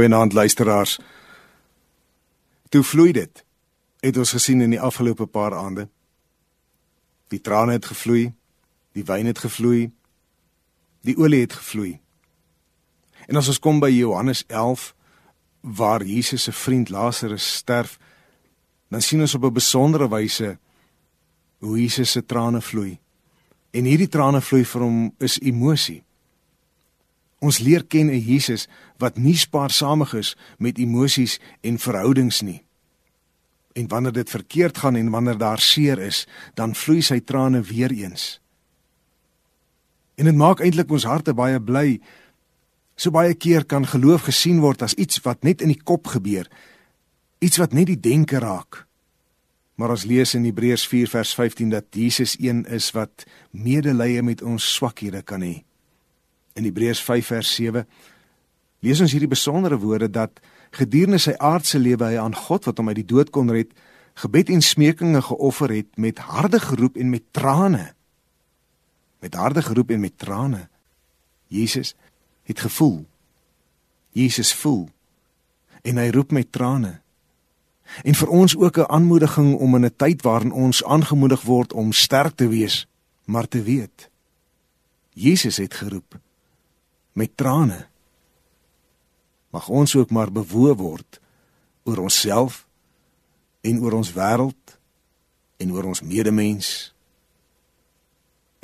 Goeienaand luisteraars. Toe vloei dit. Het ons gesien in die afgelope paar aande. Die trane het gevloei, die wyn het gevloei, die olie het gevloei. En as ons kom by Johannes 11 waar Jesus se vriend Lazarus sterf, dan sien ons op 'n besondere wyse hoe Jesus se trane vloei. En hierdie trane vloei vir hom is emosie. Ons leer ken 'n Jesus wat nie spaarsamig is met emosies en verhoudings nie. En wanneer dit verkeerd gaan en wanneer daar seer is, dan vloei sy trane weer eens. En dit maak eintlik ons harte baie bly. So baie keer kan geloof gesien word as iets wat net in die kop gebeur, iets wat net die denke raak. Maar ons lees in Hebreërs 4 vers 15 dat Jesus een is wat medelee met ons swakhede kan hê. In Hebreërs 5 vers 7 lees ons hierdie besondere woorde dat gedurende sy aardse lewe hy aan God wat hom uit die dood kon red, gebed en smekinge geoffer het met harde geroep en met trane. Met harde geroep en met trane. Jesus het gevoel. Jesus voel. En hy roep met trane en vir ons ook 'n aanmoediging om in 'n tyd waarin ons aangemoedig word om sterk te wees, maar te weet Jesus het geroep met trane. Mag ons ook maar bewoe word oor onsself en oor ons wêreld en oor ons medemens.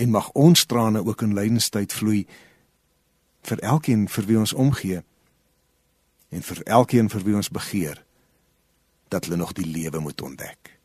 En mag ons trane ook in lydenstyd vloei vir elkeen vir wie ons omgee en vir elkeen vir wie ons begeer dat hulle nog die lewe moet ontdek.